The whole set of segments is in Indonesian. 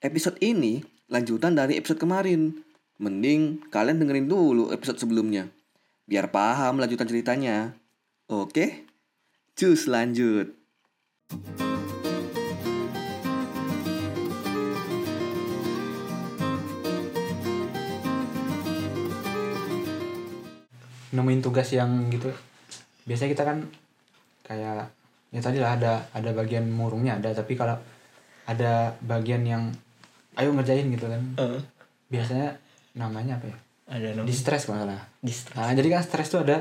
Episode ini lanjutan dari episode kemarin. Mending kalian dengerin dulu episode sebelumnya. Biar paham lanjutan ceritanya. Oke? Cus lanjut. nemuin tugas yang gitu biasanya kita kan kayak ya tadi lah ada ada bagian murungnya ada tapi kalau ada bagian yang ayo ngerjain gitu kan. Eh, biasanya namanya apa ya? Ada di namanya. Stress kalau salah. Distress. Nah jadi kan stress tuh ada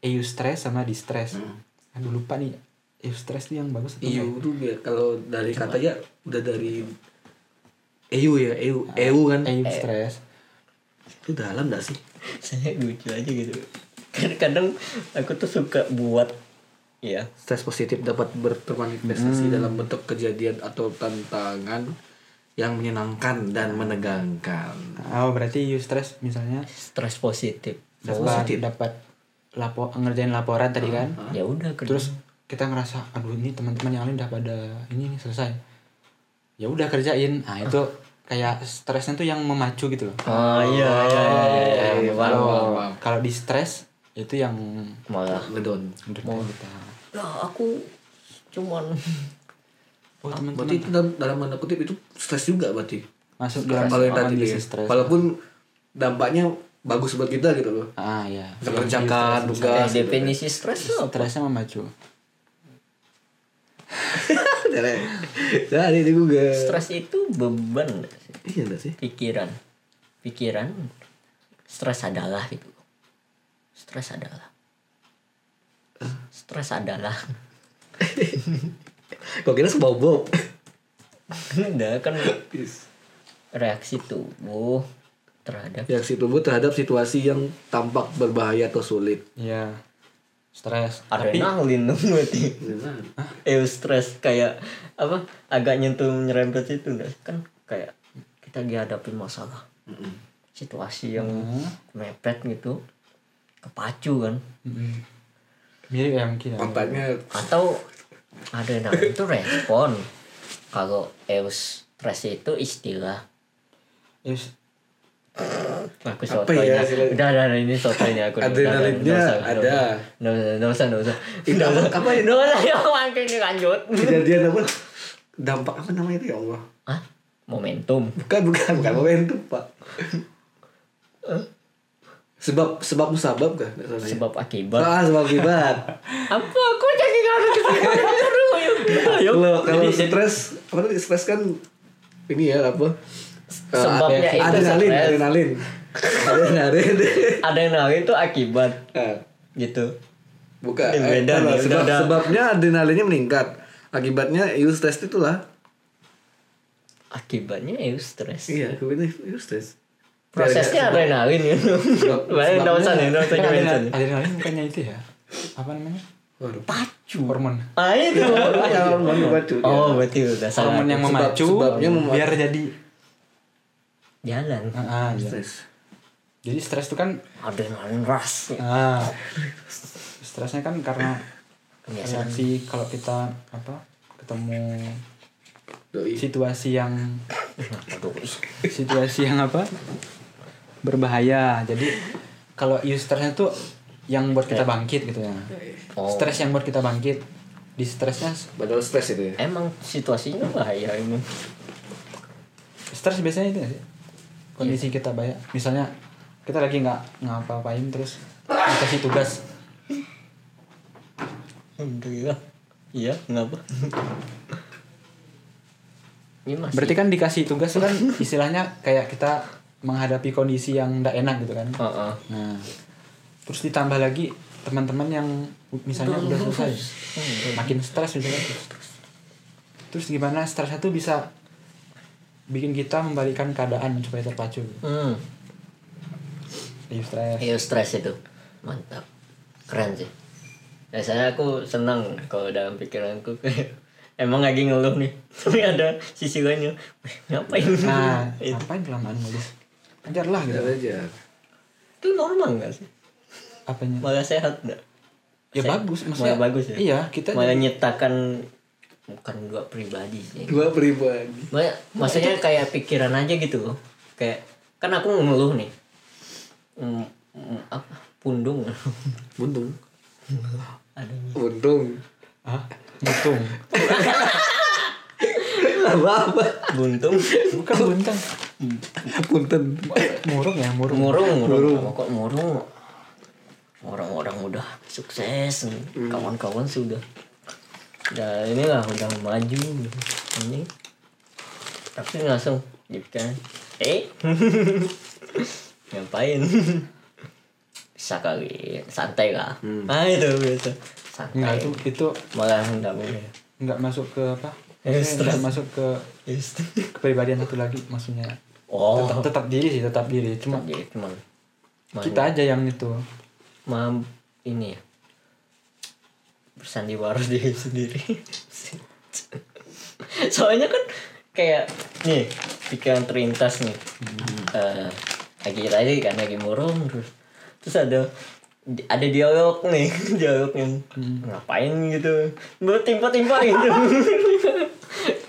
EU stress sama di stress aduh lupa nih. EU stress nih yang bagus atau EU enggak? tuh biar kalau dari katanya udah dari EU ya? EU EU kan? EU stress. Itu dalam gak sih? Saya lucu aja gitu. Kadang-kadang aku tuh suka buat ya. Stres positif dapat bermanifestasi dalam bentuk kejadian atau tantangan yang menyenangkan dan menegangkan. Oh berarti EU stress misalnya? Stres positif. Dapat dapat lapo ngerjain laporan tadi kan? Ya udah kerja. terus kita ngerasa aduh ini teman-teman yang lain udah pada ini nih selesai. Ya udah kerjain. Nah itu kayak stresnya tuh yang memacu gitu loh. Oh iya iya iya iya, iya. kalau kalau di stres itu yang malah. Ngedon menurut kita. Ya aku cuman oh teman-teman. berarti itu dalam, dalam tanda kutip itu stres juga berarti? Masuk dalam kalau yang tadi ya. stres. Walaupun dampaknya bagus buat kita gitu loh. Ah ya bisa kerjakan eh, tugas definisi stres tuh stresnya memacu. Jadi di Google. Stres itu beban iya gak sih? Pikiran. Pikiran stres adalah gitu. Stres adalah. Stres adalah kok kira sebobok udah kan reaksi tubuh terhadap reaksi tubuh terhadap situasi yang tampak berbahaya atau sulit. Ya stres. Adrenalin dong berarti. Eh stres. Kayak apa agak nyentuh nyerempet itu udah kan kayak kita dihadapi masalah. Situasi yang mepet gitu. Kepacu kan. Mm, mirip ya mungkin ya. otaknya atau adrenalin itu respon kalau eustress itu istilah Yes. aku Apa sotonya ya, udah udah ini sotonya aku Adrenalinnya ada. nggak usah nggak usah nggak usah Ini apa- apa ini? nggak usah ya makin lanjut kejadian apa dampak apa namanya itu ya Allah ah momentum bukan bukan bukan momentum pak sebab sebab musabab kah? Ya? sebab akibat. Ah sebab akibat. Apa? Aku jadi ayo ayo kalau kalau stres apa tadi? Stres kan ini ya apa? Eh, Sebabnya itu adrenalin adrenalin. Adrenalin. Adrenalin itu akibat. Eh, gitu. Bukan. Ini eh, beda nih, sebab, udah- udah. sebabnya adrenalinnya meningkat. Akibatnya eustress itulah. Akibatnya eustress iya akibatnya eustress prosesnya adrenalin gitu Baik, nggak usah nih nggak usah adrenalin, sana. adrenalin bukannya itu ya apa namanya Waduh. pacu hormon ah itu Ya, hormon memacu. oh berarti udah salah hormon yang Sebab- memacu sebabnya memacu. biar jadi jalan ah, ah, iya. Stres. jadi stres itu kan adrenalin rush ah stresnya kan karena Kebiasaan. reaksi kalau kita apa ketemu Doi. situasi yang situasi yang apa berbahaya. Jadi kalau eustressnya tuh yang buat kita bangkit gitu. Ya Oh. stres yang buat kita bangkit. Di stresnya Padahal stres itu ya. emang situasinya bahaya ini. Stres biasanya itu nggak sih? Kondisi kita bahaya. Misalnya kita lagi nggak ngapa-ngapain terus dikasih tugas. Alhamdulillah iya ngapa ini masih berarti kan dikasih tugas tuh kan istilahnya kayak kita menghadapi kondisi yang tidak enak gitu kan. Heeh. nah terus ditambah lagi teman-teman yang misalnya udah selesai makin stres misalnya terus gimana stresnya tuh bisa bikin kita membalikan keadaan supaya terpacu? Hmm. Iya stres. Iya stres itu. Mantap. Keren sih. Biasanya aku senang kalau dalam pikiranku. Emang lagi ngeluh nih. Tapi ada sisi lainnya. "Wih, ngapain? Nah itu, ngapain kelamaan nulis ajarlah gitu Ajar aja. itu normal gak sih apanya malah sehat gak ya Sehat. bagus maksudnya malah bagus ya iya kita malah jadi- nyiptakan bukan dua pribadi sih Dua pribadi. Banyak, maksudnya kayak pikiran aja gitu loh. Kayak kan aku ngeluh nih. Hmm, hmm, apa? Pundung. Buntung. Ada Buntung. Hah? Buntung. Apa-apa. buntung. Bukan buntang. Punten. Murung ya, murung. Murung, murung. Apa kok murung? Orang-orang udah sukses, kawan-kawan sudah. Ya inilah udah maju ini. Tapi langsung gitu kan. Eh. Ngapain? Bisa kali santai lah. Ah itu biasa. Santai. Enggak itu itu malah enggak boleh. enggak masuk ke apa? Eh. Enggak masuk ke kepribadian satu lagi maksudnya. Oh, Tetap, tetap diri sih, tetap diri. Cuma jadi cuman main- kita aja yang itu. mam ini ya. Bersandiwara diri sendiri. Soalnya kan kayak nih pikiran terlintas nih. Eh, lagi tadi kan lagi murung terus terus ada ada dialog nih dialog yang ngapain gitu. Bertimpa-timpa gitu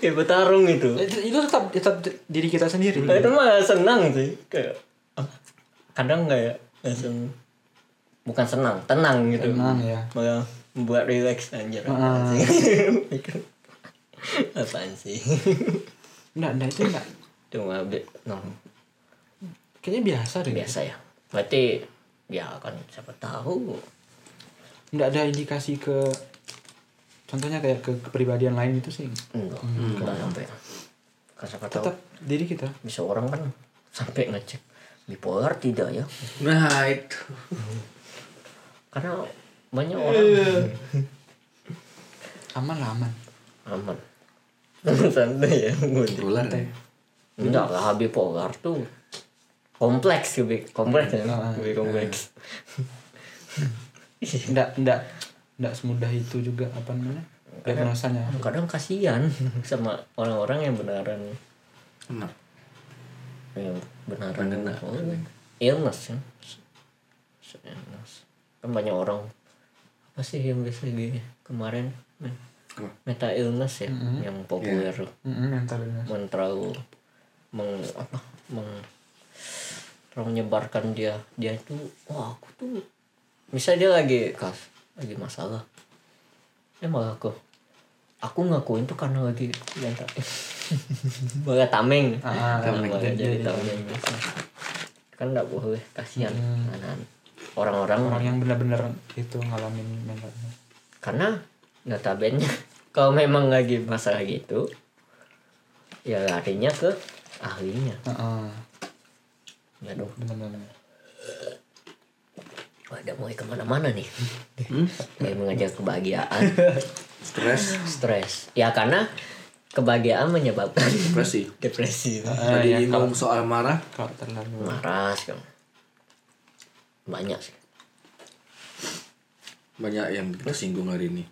kayak bertarung gitu Itu, itu tetap tetap diri kita sendiri. Nah, itu mah senang sih kayak ah, kadang kayak langsung bukan senang tenang gitu Tenang, ya. malah membuat relax anjir Ah. apaan sih apaan sih Enggak, enggak itu enggak. cuma be- no, Kayaknya biasa deh. biasa ya berarti ya kan siapa tahu Enggak ada indikasi ke contohnya kayak ke kepribadian lain itu sih. enggak enggak sampai. Kan siapa tahu Tetap diri kita. bisa orang kan sampai ngecek bipolar tidak ya? Nah itu. karena banyak orang. Aman lah aman. aman. Santai ya Dolar. Enggak lah bipolar tuh kompleks lebih kompleks ya Ah, lebih kompleks. Enggak enggak enggak semudah itu juga apa namanya? Diagnosanya. kadang kasihan sama orang-orang yang beneran. Enak. yang beneran oh, illness ya. Illness. Kan banyak orang. Apa sih yang biasa gini kemarin? Meta illness ya yang populer. Mm-mm, mental illness. men terlalu meng apa? Meng menyebarkan dia. Dia itu wah aku tuh misalnya dia lagi kas lagi masalah. Ya malah aku aku ngakuin tuh karena lagi mental malah tameng. Ah, tameng. malah jadi- jadi jadi- tameng. Kan nggak boleh kasihan. Anak orang-orang Orang yang benar-benar itu ngalamin mental. Illness. karena notabene kalau memang lagi masalah gitu ya larinya ke ahlinya. Heeh. ya dong Benar-benar. Wah, udah mulai ke mana-mana nih mulai mengajak kebahagiaan Stres. stres ya karena kebahagiaan menyebabkan Depresi. depresi Tadi ya, ngomong soal marah. Kalau terlalu marah sih banyak sih Banyak yang kita singgung hari ini.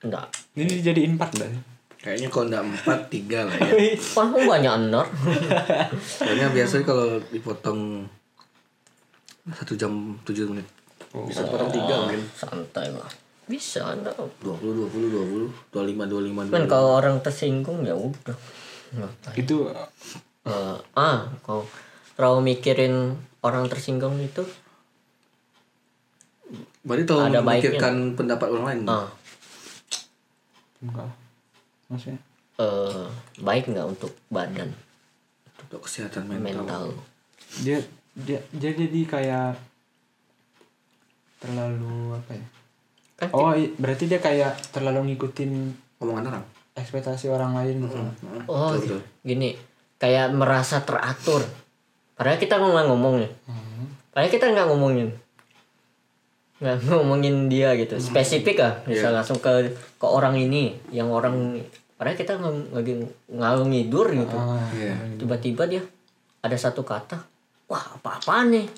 enggak ini dijadiin part dah. Kayaknya kalau enggak empat, tiga lah ya. wah banyak enor Soalnya biasanya kalau dipotong satu jam tujuh menit. Bisa potong tiga mungkin. santai lah bisa enggak 20, 20, 20, 25, 25, kan 25. kalau orang tersinggung ya udah? Itu Eh, ah kau terlalu mikirin orang tersinggung itu Berarti tahu Ada memikirkan pendapat orang lain. ah enggak. Maksudnya eh, baik nggak untuk badan Untuk kesehatan mental. mental dia dia dia jadi kayak terlalu apa ya? kan Oh, i- berarti dia kayak terlalu ngikutin Omongan orang. ekspektasi orang lain. Gitu. Heeh, oh betul, betul. gini kayak merasa teratur. Padahal kita nggak ngomongnya. Padahal kita nggak ngomongin. Nggak ngomongin dia gitu. Spesifik lah. Bisa langsung ke ke orang ini yang orang padahal kita ng- lagi ngalung ngidur gitu. Ah, Iya. tiba-tiba dia ada satu kata wah apa-apaan nih?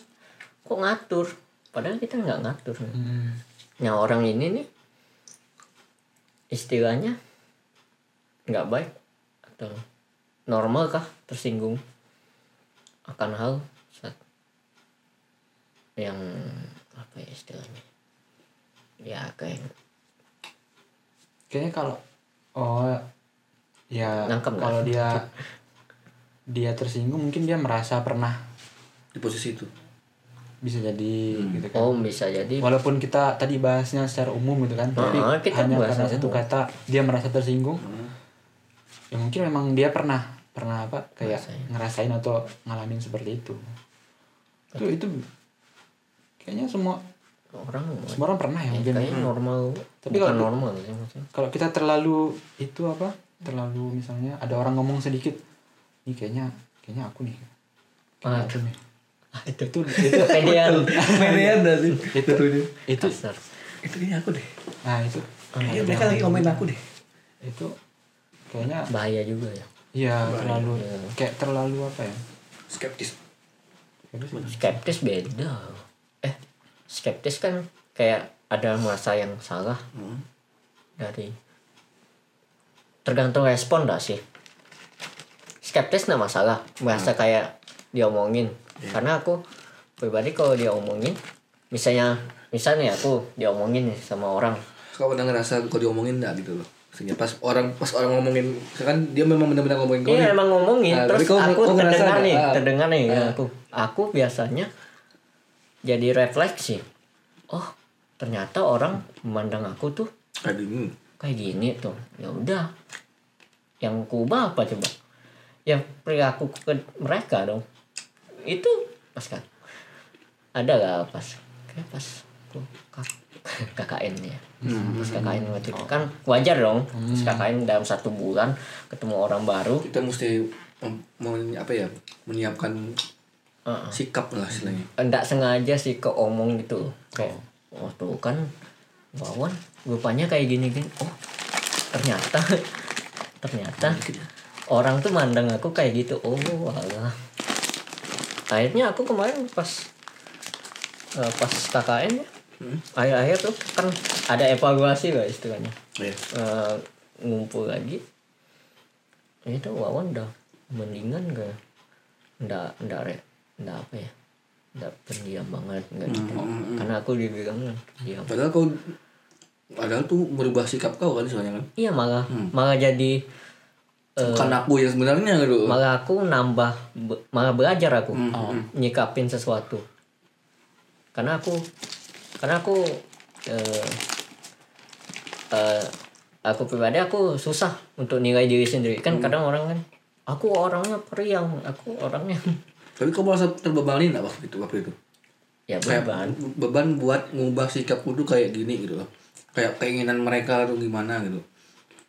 Kok ngatur? Padahal kita nggak ngatur hmm. nah orang ini nih istilahnya nggak baik atau normal kah? Tersinggung akan hal saat yang apa ya istilahnya? Ya kayak Kayaknya kalau oh ya Nangkep kalau dia dia tersinggung mungkin dia merasa pernah di posisi itu. Bisa jadi gitu kan. Oh bisa jadi. Walaupun kita tadi bahasnya secara umum gitu kan tapi Ah, kita hanya bahas karena satu kata dia merasa tersinggung. Ya mungkin memang dia pernah pernah apa kayak ngerasain. atau ngalamin seperti itu. Itu itu kayaknya semua orang semua orang pernah ya mungkin kayaknya normal. Tapi kalau- normal sih maksudnya. kalau kita terlalu itu apa terlalu misalnya ada orang ngomong sedikit ini kayaknya kayaknya aku nih. Kayaknya Ah. aku nih Ah, itu itu itu pedean. Pedean dah sih? Itu itu. Kasar. Itu kayaknya aku deh. Nah itu. Kayaknya mereka lagi ngomongin aku deh. Itu kayaknya bahaya juga ya. Iya terlalu kayak terlalu apa ya? skeptis. Skeptis. Beda. Eh? Skeptis kan kayak ada masa yang salah. Dari tergantung respon gak sih? Skeptis nggak masalah. Merasa kayak diomongin karena aku pribadi kalau dia omongin misalnya misalnya aku diomongin nih sama orang kau pernah ngerasa kau diomongin nggak gitu loh Maksudnya pas orang pas orang ngomongin kan dia memang benar-benar ngomongin kau Iya emang ngomongin Nah, terus kau- aku kau terdengar nih, ah. terdengar nih ya aku. Aku biasanya jadi refleksi. Oh, ternyata orang memandang aku tuh Aduh, hmm. kayak gini tuh. Ya udah. Yang kubah apa coba? Yang perilaku ke mereka dong. Itu pas kan. Ada gak pas? Kayak pas kak- KKN ya. Pas KKN waktu itu kan wajar dong. Pas KKN dalam satu bulan ketemu orang baru. kita mesti mem- apa ya menyiapkan sikap lah istilahnya enggak sengaja sih ke omong gitu kayak oh tuh kan Wawan rupanya kayak gini gini oh ternyata ternyata orang tuh mandang aku kayak gitu oh alah akhirnya aku kemarin pas eh, pas KKN ya. Akhir-akhir tuh kan ada evaluasi lah istilahnya. Ya Eh, ngumpul lagi. Itu Wawan udah mendingan gak ndak ndak re ndak apa ya? Ndak pendiam banget nggak gitu. Karena aku dibilang diam. Padahal kau padahal tuh merubah sikap kau kan soalnya kan? Iya malah malah jadi eh, bukan aku yang sebenarnya gitu malah aku nambah be- malah belajar aku. Nyikapin sesuatu. Karena aku karena aku eh, eh, aku pribadi aku susah untuk nilai diri sendiri. Kan kadang orang kan aku orangnya periang aku orangnya. Tapi kau merasa terbebani nggak waktu itu waktu itu? Ya kayak beban. beban buat ngubah sikapku tuh kayak gini gitu loh. Kayak keinginan mereka tuh gimana gitu.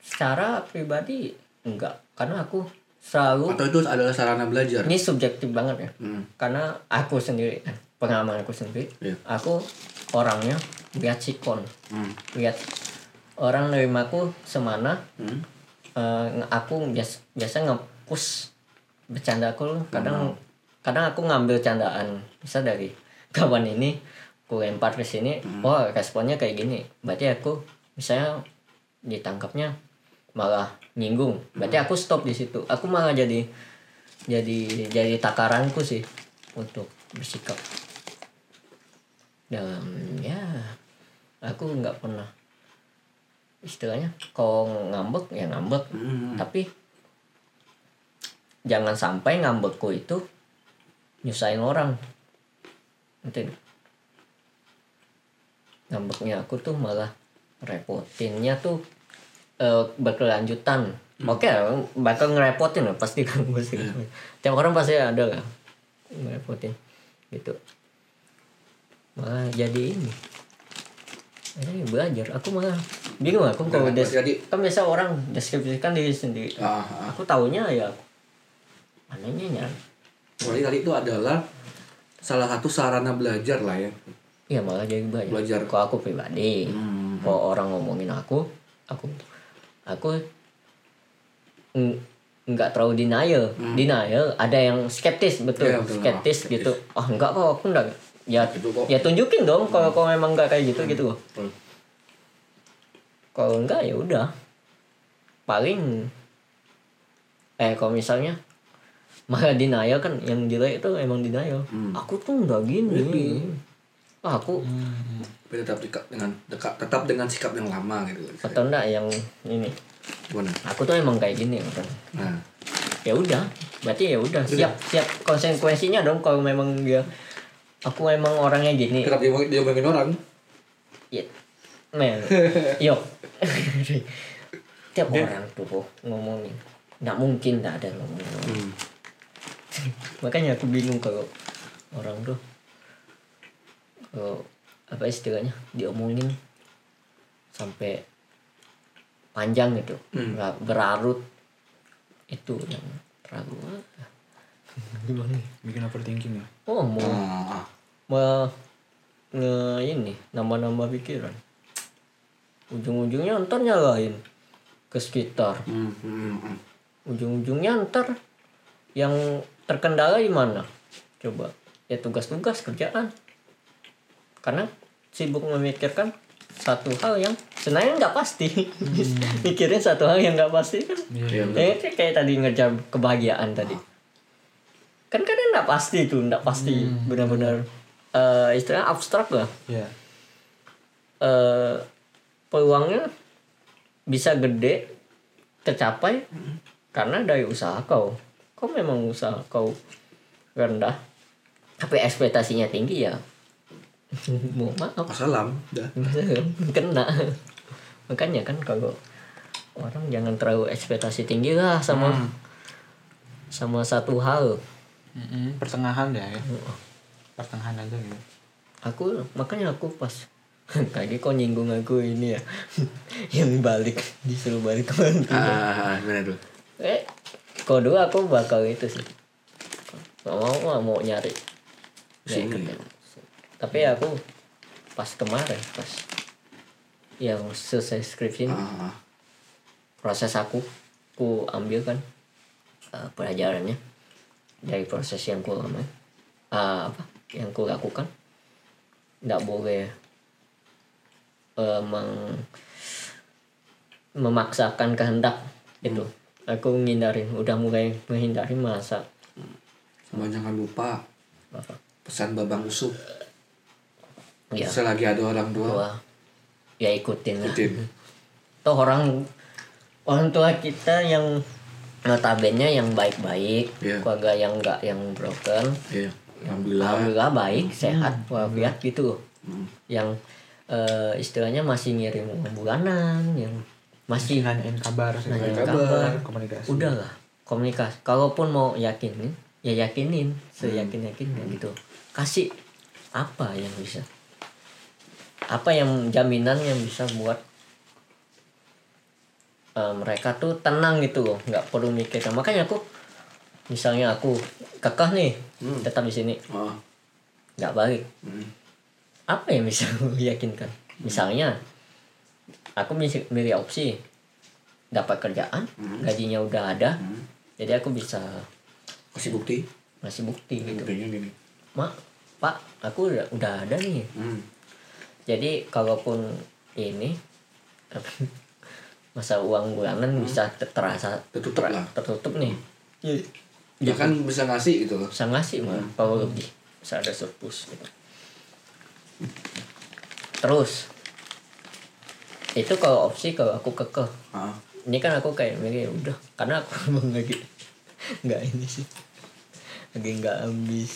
Secara pribadi enggak. Karena aku selalu atau itu adalah sarana belajar. Ini subjektif banget ya. Hmm. karena aku sendiri pengalaman aku sendiri Iya. aku orangnya lihat sikon. Hmm. lihat orang nerimaku semana Hmm. nge- aku biasa biasa nge-push bercanda aku. Kadang kadang aku ngambil candaan. Bisa dari kawan ini aku lempar ke sini oh responnya kayak gini. Berarti aku misalnya ditangkapnya malah nyinggung. Berarti aku stop di situ. Aku malah jadi jadi jadi takaranku sih untuk bersikap. Dalam ya aku nggak pernah istilahnya kalau ngambek ya ngambek. Hmm. tapi jangan sampai ngambekku itu nyusahin orang. Nanti ngambeknya aku tuh malah repotinnya tuh eh, berkelanjutan. Oke bakal ngerepotin lah pasti kan pasti tiap orang pasti ada lah ngerepotin gitu. Malah jadi ini. Ini belajar. Aku malah bingung aku kalau des jadi- kan biasa orang deskripsikan diri sendiri. Ah, ah. aku taunya ya anehnya ya. Berarti tadi itu adalah salah satu sarana belajar lah ya. Iya malah jadi belajar. Belajar. kalau aku pribadi Hmm. kalau orang ngomongin aku aku aku ng- nggak terlalu denial denial ada yang skeptis betul, Hmm. Betul. skeptis Ah, gitu ah enggak kok aku enggak ya Itu kok. ya tunjukin dong kalau kau memang nggak kayak gitu gitu loh Hmm. kalau enggak ya udah paling eh kalau misalnya malah denial kan yang jelek itu emang denial Hmm. aku tuh nggak gini ah, aku tapi tetap dekat dengan dekat tetap dengan sikap yang lama gitu. Atau enggak yang ini? Gimana? aku tuh emang kayak gini orang Nah, ya udah berarti ya udah siap siap. Konsekuensinya dong kalau memang dia aku emang orangnya gini. Kenapa dia, dia ngomongin orang? ya men yuk tiap orang tuh ngomongin. Nggak mungkin nggak ada ngomongin. Hmm. makanya aku bingung kalau orang tuh kalau apa istilahnya? Diomongin sampai panjang gitu. Hmm. nggak berarut itu yang terlalu gimana bikin overthinking ya? Oh mau Ah, ah. mau nge ini nambah-nambah pikiran. Ujung-ujungnya ntar nyalain ke sekitar. Hmm, hmm, hmm. ujung-ujungnya ntar yang terkendala di mana? Coba ya tugas-tugas kerjaan karena sibuk memikirkan satu hal yang sebenarnya nggak pasti. Mikirin satu hal yang nggak pasti kan? Iya, betul. eh kayak- kayak tadi ngejar kebahagiaan tadi. Kan kadang nggak pasti tuh nggak pasti. Benar-benar eh istilahnya abstrak lah. Ya eh peluangnya bisa gede tercapai karena dari usaha kau. Kau memang usaha kau rendah. Tapi ekspektasinya tinggi ya mau maaf Assalam, dah. kena makanya kan kalau orang jangan terlalu ekspektasi tinggi lah sama sama satu hal Mm-mm, pertengahan ya, ya. pertengahan aja gitu aku makanya aku pas tadi kok nyinggung aku ini ya yang balik disuruh balik ke Bandung. Ah, gimana dulu? eh kok dulu aku bakal itu sih mau nggak mau nyari Nggak Sini. Ya. tapi aku pas kemarin pas yang selesai skripsi ini, ah. proses aku ku ambil kan eh, pelajarannya dari proses yang ku lama eh, apa? Yang ku lakukan. Nggak boleh eh, meng- memaksakan kehendak itu aku ngindarin udah mulai menghindari masa. Sama jangan lupa. Apa? Pesan babang usuk. Ya Selagi ada orang tua, tua ya ikutin lah ikutin. toh orang orang tua kita yang notabene yang baik-baik Iya. keluarga yang enggak yang broken Iya. Alhamdulillah. alhamdulillah baik sehat walafiat gitu Hmm. yang eh, istilahnya masih ngirim bulanan yang masih nanyain kabar nanyain kabar. kabar komunikasi udahlah komunikasi kalaupun mau yakinin ya yakinin seyakin yakinnya gitu kasih apa yang bisa apa yang jaminan yang bisa buat eh, mereka tuh tenang gitu loh nggak perlu mikirkan makanya aku misalnya aku kekeh nih Hmm. tetap di sini Oh. nggak balik Hmm. apa yang bisa aku yakinkan misalnya aku mis- milih opsi dapat kerjaan gajinya udah ada Hmm. jadi aku bisa Kasih bukti. ngasih bukti gitu Buktinya gini. mak pak aku udah udah ada nih Hmm. Jadi kalaupun ini masa uang bulanan bisa ter- terasa Tertutup ter- lah. tertutup nih. Ya kan bisa ngasih gitu loh. bisa ngasih mah kalau lebih. Bisa ada surplus gitu. Terus itu kalau opsi kalau aku kekeh. Ah. ini kan aku kayak milih ya udah karena aku emang lagi nggak ini sih. Lagi nggak ambis.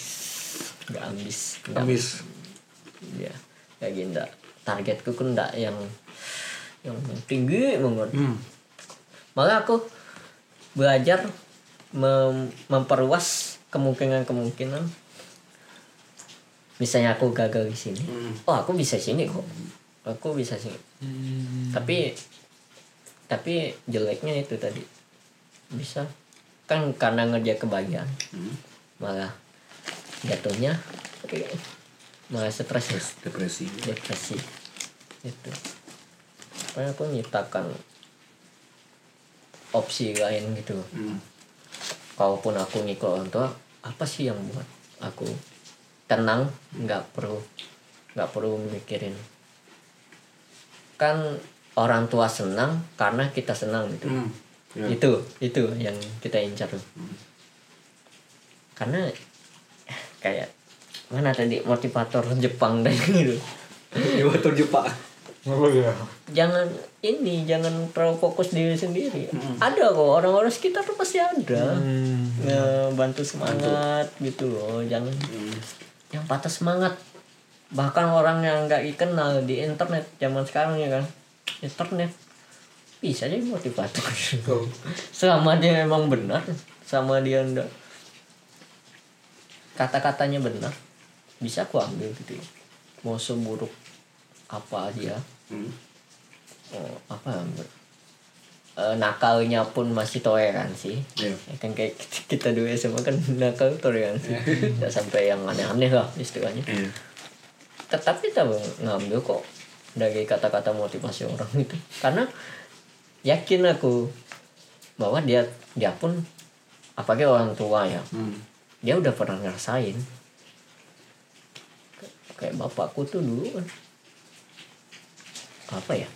Nggak ambis. Nggak Amis. Ya lagi nggak targetku kan nggak yang yang tinggi banget Hmm. malah aku belajar mem- memperluas kemungkinan-kemungkinan misalnya aku gagal di sini Hmm. oh aku bisa sini kok aku bisa sini Hmm. tapi tapi jeleknya itu tadi bisa kan karena ngerja kebahagiaan Hmm. malah jatuhnya kayak malah stres ya Depresi. depresi itu makanya aku nyiptakan opsi lain gitu Hmm. kalaupun aku ngikut orang tua apa sih yang buat aku tenang nggak perlu nggak perlu mikirin kan orang tua senang karena kita senang gitu Hmm. Ya. itu itu yang kita incar karena kayak mana tadi motivator Jepang dan gitu Motor Jepang. Oh iya. jangan ini jangan terlalu fokus diri sendiri. Ada kok orang-orang sekitar tuh pasti ada. Bantu semangat gitu loh jangan yang patah semangat. Bahkan orang yang nggak dikenal di internet zaman sekarang ya kan? Internet. Bisa jadi motivator. Selama dia memang benar sama dia enggak kata-katanya benar bisa aku ambil gitu ya. mau seburuk apa dia Hmm. oh, apa eh, nakalnya pun masih toleransi Iya. ya kan kayak kita, kita dulu SMA kan nakal toleransi tidak sampai yang aneh-aneh lah istilahnya Iya. tetapi kita ngambil kok dari kata-kata motivasi orang itu karena yakin aku bahwa dia dia pun apalagi orang tua ya Hmm. dia udah pernah ngerasain kayak bapakku tuh dulu kan. Apa ya?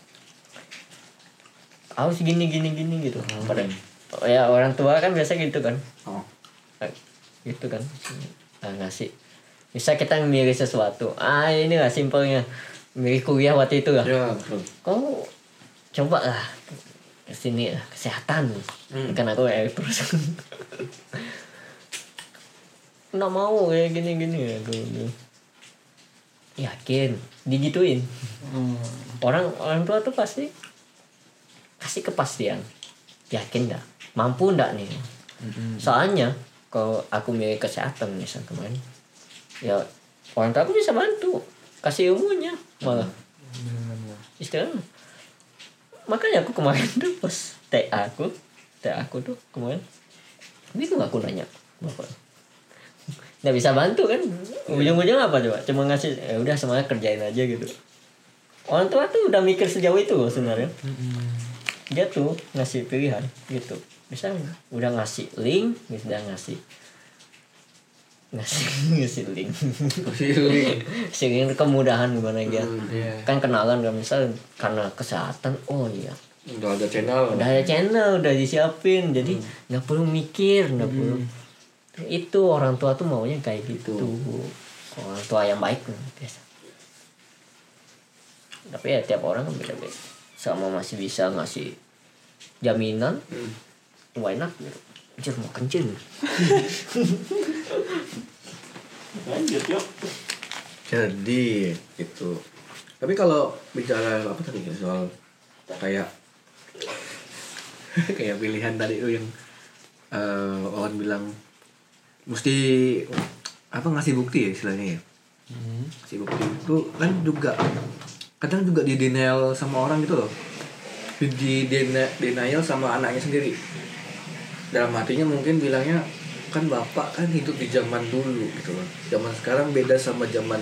Harus gini gini gini gitu. Pada oh ya orang tua kan biasa gitu kan. Oh. Eh, gitu kan. Ah, ngasih bisa kita milih sesuatu. Ah ini lah simpelnya. Milih kuliah waktu itu lah. Ya, betul. kau coba lah ke sini lah kesehatan. Kan aku ya terus. Nggak mau kayak gini gini bilang. Yakin. Digituin. Orang orang tua tuh pasti kasih kepastian. Yakin nggak? Mampu nggak nih? Soalnya kalau aku milih kesehatan misal kemarin ya orang tua aku bisa bantu. Kasih ilmunya malah. Istilahnya makanya aku kemarin tuh pas TA aku TA aku tuh kemarin bingung aku nanya bapak nggak bisa bantu kan? Ujung-ujung apa coba? Cuma ngasih ya udah semuanya kerjain aja gitu. Orang tua tuh udah mikir sejauh itu loh sebenarnya. Dia tuh ngasih pilihan gitu. Misalnya udah ngasih link udah ngasih. Ngasih ngasih link. Ngasih link. Kemudahan gimana ya? Kan kenalan kan? Misal karena kesehatan oh iya. Udah ada channel. udah ada channel udah disiapin. Jadi nggak perlu mikir nggak perlu itu orang tua tuh maunya kayak gitu. Orang tua yang baik lah, biasa. Tapi ya tiap orang kan beda beda sama masih bisa ngasih jaminan why not gitu. Anjir mau kencing. Lanjut yuk. Jadi gitu. Tapi kalau bicara apa tadi ya, soal kayak kayak pilihan tadi itu yang eh Owen bilang mesti apa ngasih bukti ya istilahnya ya. Ngasih bukti itu kan juga kadang juga di denial sama orang gitu loh. Di denial sama anaknya sendiri. Dalam hatinya mungkin bilangnya kan bapak kan hidup di zaman dulu gitu loh. Zaman sekarang beda sama zaman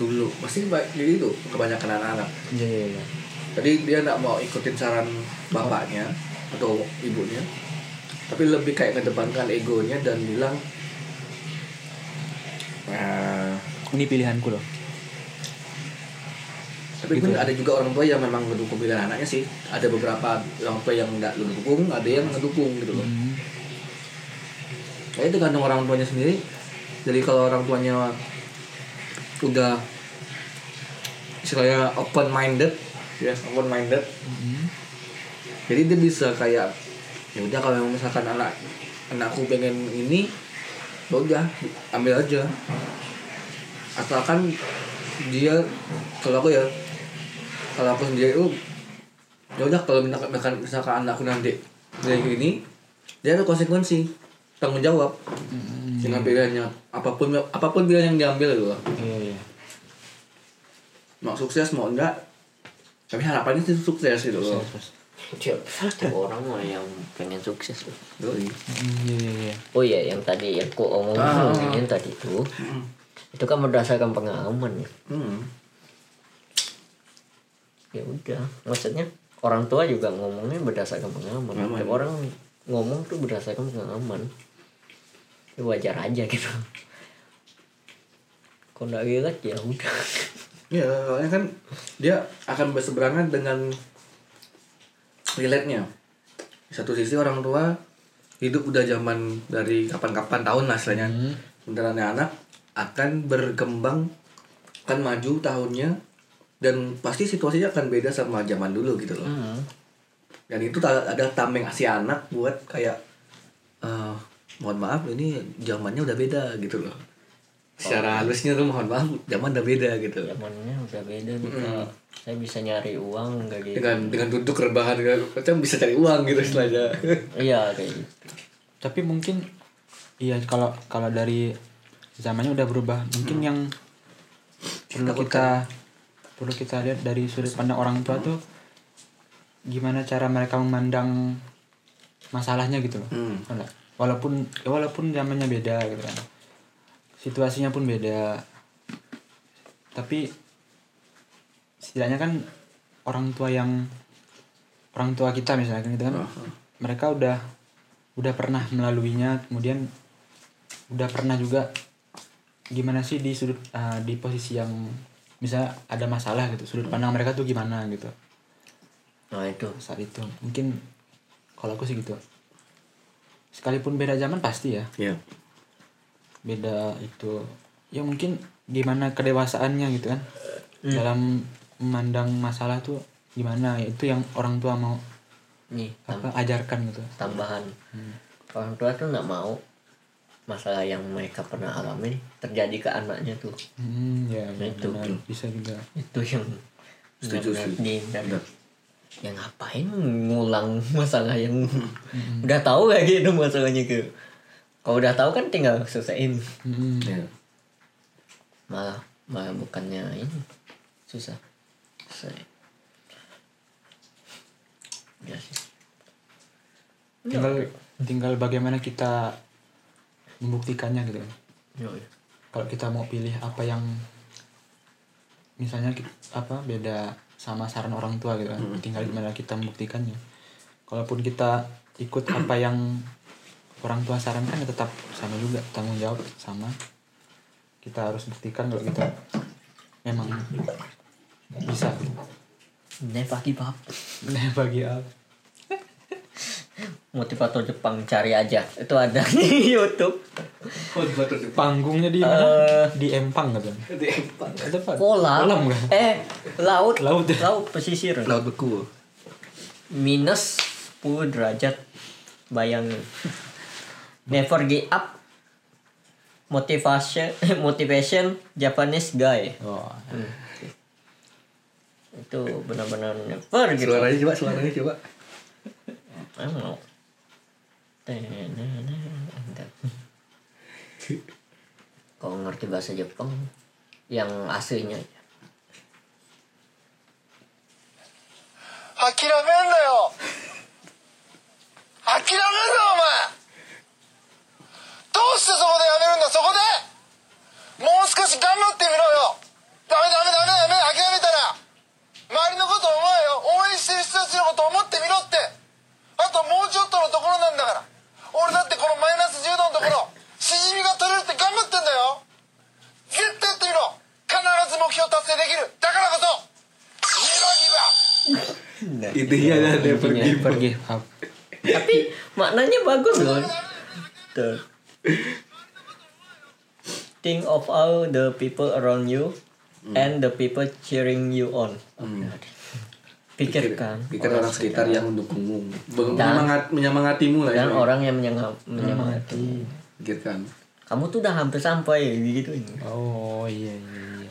dulu. Pasti ba- jadi itu kebanyakan anak-anak. Iya iya iya. Jadi dia nggak mau ikutin saran bapaknya atau ibunya, tapi lebih kayak ngedepankan egonya dan bilang, "Ah, Ini pilihanku loh. tapi Gitu pun ya? ada juga orang tua yang memang mendukung pilihan anaknya sih. Ada beberapa orang tua yang nggak mendukung, ada yang mendukung gitu loh. Hmm. Kayak itu tergantung orang tuanya sendiri. Jadi kalau orang tuanya udah istilahnya open minded, ya open minded, jadi dia bisa kayak ya udah kalau memang misalkan anak anakku pengen ini udah ambil aja. Asalkan dia kalau aku ya kalau aku sendiri itu ya udah kalau misalkan misalkan anakku nanti kayak gini dia ada konsekuensi tanggung jawab. Dengan pilihannya apa pun apa pun pilihan yang diambil gitu loh iya. mau sukses mau enggak tapi harapannya sih sukses gitu loh. Tiap tiap orang mah yang pengen sukses loh. Iya iya iya. oh iya yang tadi yang ku omongin tadi tuh itu kan berdasarkan pengalaman. Ya hmm. ya udah maksudnya orang tua juga ngomongnya berdasarkan pengalaman. Orang ngomong tuh berdasarkan pengalaman. Ya wajar aja gitu. Kalau nggak relate ya? Udah. Ya, soalnya kan dia akan berseberangan dengan relate-nya. Di satu sisi orang tua hidup udah zaman dari kapan-kapan tahun lah istilahnya. Sementara anak akan berkembang, akan maju tahunnya dan pasti situasinya akan beda sama zaman dulu gitu loh Hmm. dan itu ada tameng ngasih anak buat kayak eh mohon maaf ini zamannya udah beda gitu loh secara halusnya tuh mohon maaf zaman udah beda gitu. Zamannya udah beda nih Kak. saya bisa nyari uang nggak gitu. Dengan dengan duduk rebahan kan macam bisa cari uang gitu istilahnya. Iya kayak gitu. Tapi mungkin iya kalau kalau dari zamannya udah berubah mungkin yang perlu kita perlu kita lihat dari sudut pandang orang tua tuh gimana cara mereka memandang masalahnya gitu loh. Hmm. Wala- walaupun ya walaupun zamannya beda gitu kan situasinya pun beda. Tapi setidaknya kan orang tua yang orang tua kita misalnya kan gitu kan mereka udah udah pernah melaluinya kemudian udah pernah juga gimana sih di sudut uh, di posisi yang misalnya ada masalah gitu sudut pandang mereka tuh gimana gitu. Nah itu. Saat itu. Mungkin kalau aku sih gitu. Sekalipun beda zaman pasti ya. Ya beda itu. Ya mungkin gimana kedewasaannya gitu kan. Dalam memandang masalah tuh gimana? Ya itu yang orang tua mau nih apa ajarkan gitu. tambahan. Orang tua tuh nggak mau masalah yang mereka pernah alami terjadi ke anaknya tuh. Hmm, ya Nah, itu. benar. bisa juga. Itu yang Setuju, benar-benar setuju. dihindari. Benar. ya ngapain ngulang masalah yang udah tahu kayak gitu masalahnya ke kalau udah tahu kan tinggal selesaiin. Hmm, ya malah malah bukannya ini susah. Selesai ya sih. Tinggal tinggal bagaimana kita membuktikannya gitu. Kan Yo, yo. kalau kita mau pilih apa yang misalnya apa beda sama saran orang tua gitu kan. Tinggal gimana kita membuktikannya. Kalaupun kita ikut apa yang orang tua sarankan ya tetap sama juga tanggung jawab sama. Kita harus buktikan kalau kita memang bisa. Never give up Nah, bagi apa motivator Jepang cari aja. Itu ada di YouTube. Panggungnya di mana? Di Empang kan ada apa? Kolam, kolam kan? Eh laut. Laut ya? laut pesisir. Laut beku. Minus 10 derajat. Bayangin Never give up motivasi, motivation Japanese guy. Oh. Hmm. Itu benar-benar never gitu. Suaranya coba, suaranya coba. I. Kalau ngerti bahasa Jepang yang aslinya. Akhirnya, Akhirnya, yo. Akhirnya どうしてそこでやめるんだそこで？もう少し頑張ってみろよ。ダメダメダメダメ諦めたら。周りのこと思えよ。応援してる人たちのこと思ってみろって。あともうちょっとのところなんだから。俺だってこのマイナス10度のところしじみが取れるって頑張ってんだよ。絶対やってみろ。必ず目標達成できる。だからこそ。intinya ada pergi up. tapi maknanya bagus loh. Think of all the people around you and the people cheering you on. Pikirkan pikir orang sekitar yang mendukungmu. Menyemangat menyemangatimu lah dan ya orang yang menyengam- menyemangati. Pikirkan kamu tuh udah hampir sampai gitu. Oh iya iya iya.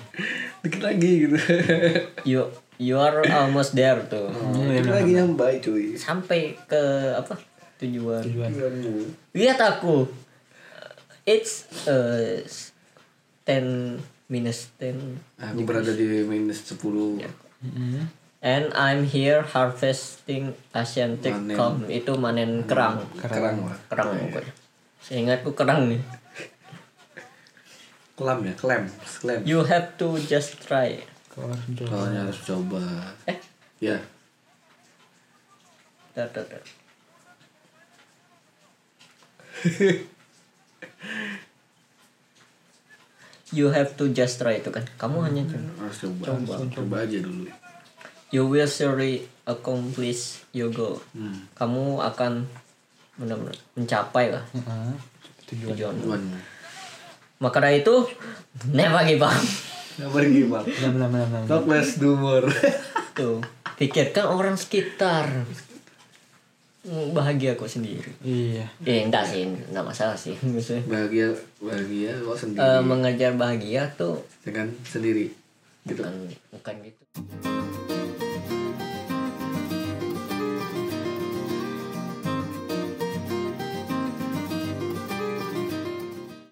Dikit lagi gitu. You you are almost there tuh. Dikit lagi yang baik cuy. Sampai ke apa? Tujuan. Tujuan. Tujuanmu. lihat aku it's uh, 10 minus 10 aku berada di minus 10 Mm-mm. and I'm here harvesting Asian Tech Manen. Com itu manen kerang. Kerang. Lah kerang pokoknya. Seingatku kerang nih. Klam ya? Klem klem. You have to just try. Kau harus coba. Eh? Ya. Tar, tar. you have to just try itu kan? Kamu hanya coba. Harus coba. Coba, aja dulu. You will surely accomplish your goal. Hmm. kamu akan benar-benar mencapai lah Heeh. tujuan. tujuan maka dari itu never give up. Benar benar, benar. Talk less, do more. tuh pikirkan orang sekitar. Hmm, bahagia kok sendiri. Iya. Eh enggak sih enggak masalah sih. Maksudnya bahagia, bahagia lo sendiri. Eh, mengejar bahagia tuh dengan sendiri. Gitu. bukan bukan gitu